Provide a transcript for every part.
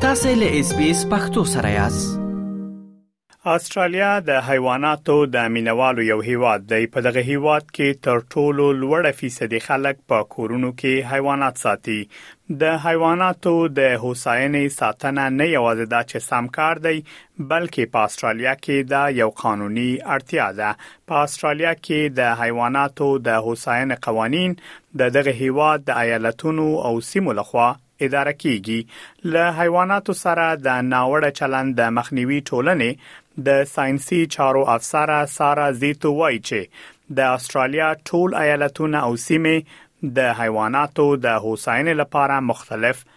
تاسو له اس بي اس پختو سره یاست استرالیا د حیواناتو د مینوالو یو هیواد دی په دغه هیواد کې تر ټولو لوړه فیصدي خلک په کورونو کې حیوانات ساتي د حیواناتو د هوساینې ساتنه نه یوازې دا چې سم کار دی بلکې په استرالیا کې دا یو قانوني اړتیا ده. په استرالیا کې د حیواناتو د هوساینې قوانین د دغه هیواد د ایالتونو او سیمو لخوا اداره کیږي. له حیواناتو سره د ناوړه چلند د مخنیوي ټولنې د ساینسي چارو افسره سارا زیتو وایي چې د استرالیا ټول ایالتونه او سیمې د حیواناتو د هوساینې لپاره مختلف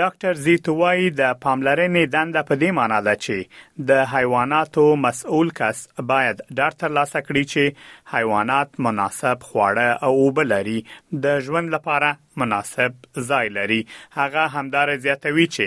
ډاکټر زیتو وايي، د پاملرنې دنده په دې مانا ده چې د حیواناتو مسؤل کس باید ډاډ ترلاسه کړي چې حیوانات مناسب خواړه او اوبه لري، د ژوند لپاره مناسب ځای لري. هغه همدارز زیاتوي چې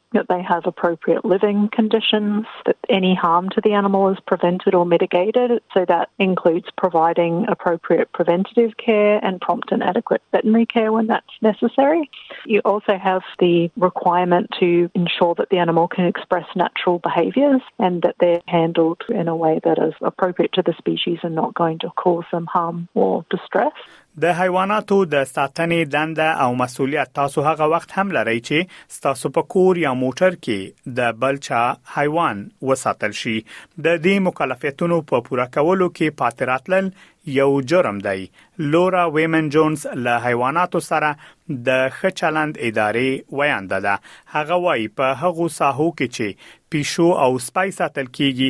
that they have appropriate living conditions, that any harm to the animal is prevented or mitigated. So that includes providing appropriate preventative care and prompt and adequate veterinary care when that's necessary. You also have the requirement to ensure that the animal can express natural behaviours and that they're handled in a way that is appropriate to the species and not going to cause them harm or distress. د حیواناتو د ساتنې دنده او مسولیت تاسو هغه وخت هم لرئ چې ستاسو په کور یا موټر کې د بل چا حیوان وساتل شي د دې مکلفیتونو په پوره کولو کې پاتې راتلل یو جرم دی لورا ویمن جونز له حیواناتو سره د ښه چلند ادارې ویانده ده هغه وایي په هغو ساحو کې چې پیشو او سپای ساتل کیږي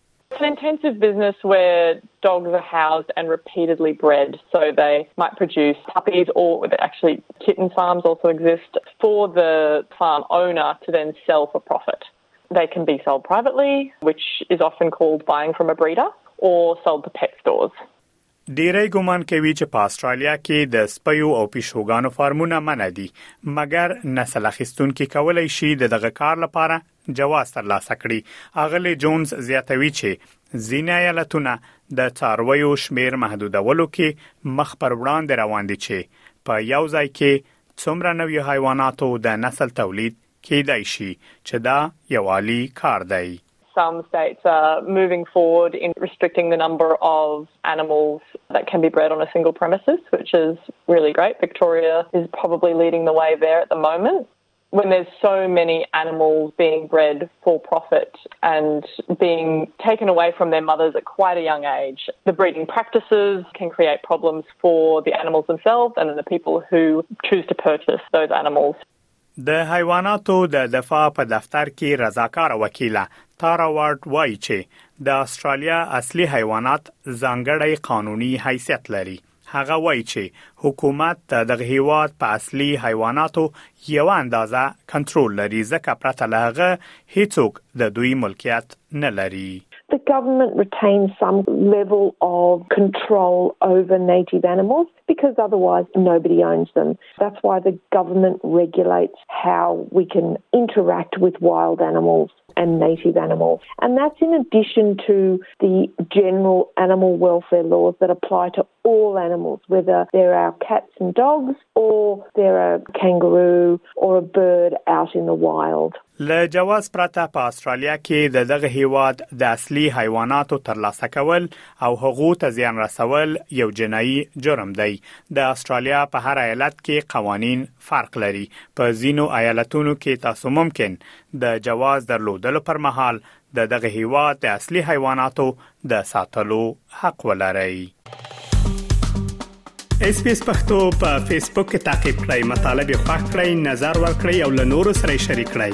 an intensive business where dogs are housed and repeatedly bred. So they might produce puppies or actually kitten farms also exist for the farm owner to then sell for profit. They can be sold privately, which is often called buying from a breeder, or sold to pet stores. ډیری ګومان کوي چې په استرالیا کې د سپیو او پیشوګانو فارمونه منع دي مګر نسل اخیستونکي کولای شي د دغه کار لپاره جواز ترلاسه کړي اغلی جونز زیاتوي چې ځینې ایالتونه د څارویو شمیر محدودولو کې مخ پر وړاندې روان دي چې په یو ځای کې څومره نوي حیواناتو د نسل تولید کېدای شي چې دا یو عالی کار دی some states are moving forward in restricting the number of animals that can be bred on a single premises, which is really great. Victoria is probably leading the way there at the moment. When there's so many animals being bred for profit and being taken away from their mothers at quite a young age, the breeding practices can create problems for the animals themselves and the people who choose to purchase those animals. د حیواناتو د دفاع په دفتر کې رضاکار وکیله تارا وارد وایي چې د استرالیا اصلي حیوانات ځانګړی قانوني حیثیت لري هغه وایي چې حکومت د دغه هیواد په اصلي حیواناتو یو اندازه کنټرول لري ځکه پرته له هغه هیڅوک د دوی ملکیت نه لري The government retains some level of control over native animals. because otherwise nobody owns them. That's why the government regulates how we can interact with wild animals. and native animals. And that's in addition to the general animal welfare laws that apply to all animals, whether they're our cats and dogs or they're a kangaroo or a bird out in the wild. له جواز پرته په استرالیا کې د دغه هیواد د اصلي حیواناتو ترلاسه کول او هغو ته زیان رسول یو جنایي جرم دی. د استرالیا په هر ایالت کې قوانین فرق لري. په ځینو ایالتونو کې تاسو ممکن د جواز درلودلو پر مهال د دغه هیواد د اصلي حیواناتو د ساتلو حق ولرئ اس پی اس پختو په فیسبوک کې تا کې پلی مطلب یو فاک کړئ نظر ور کړئ او له نورو سره شریک کړئ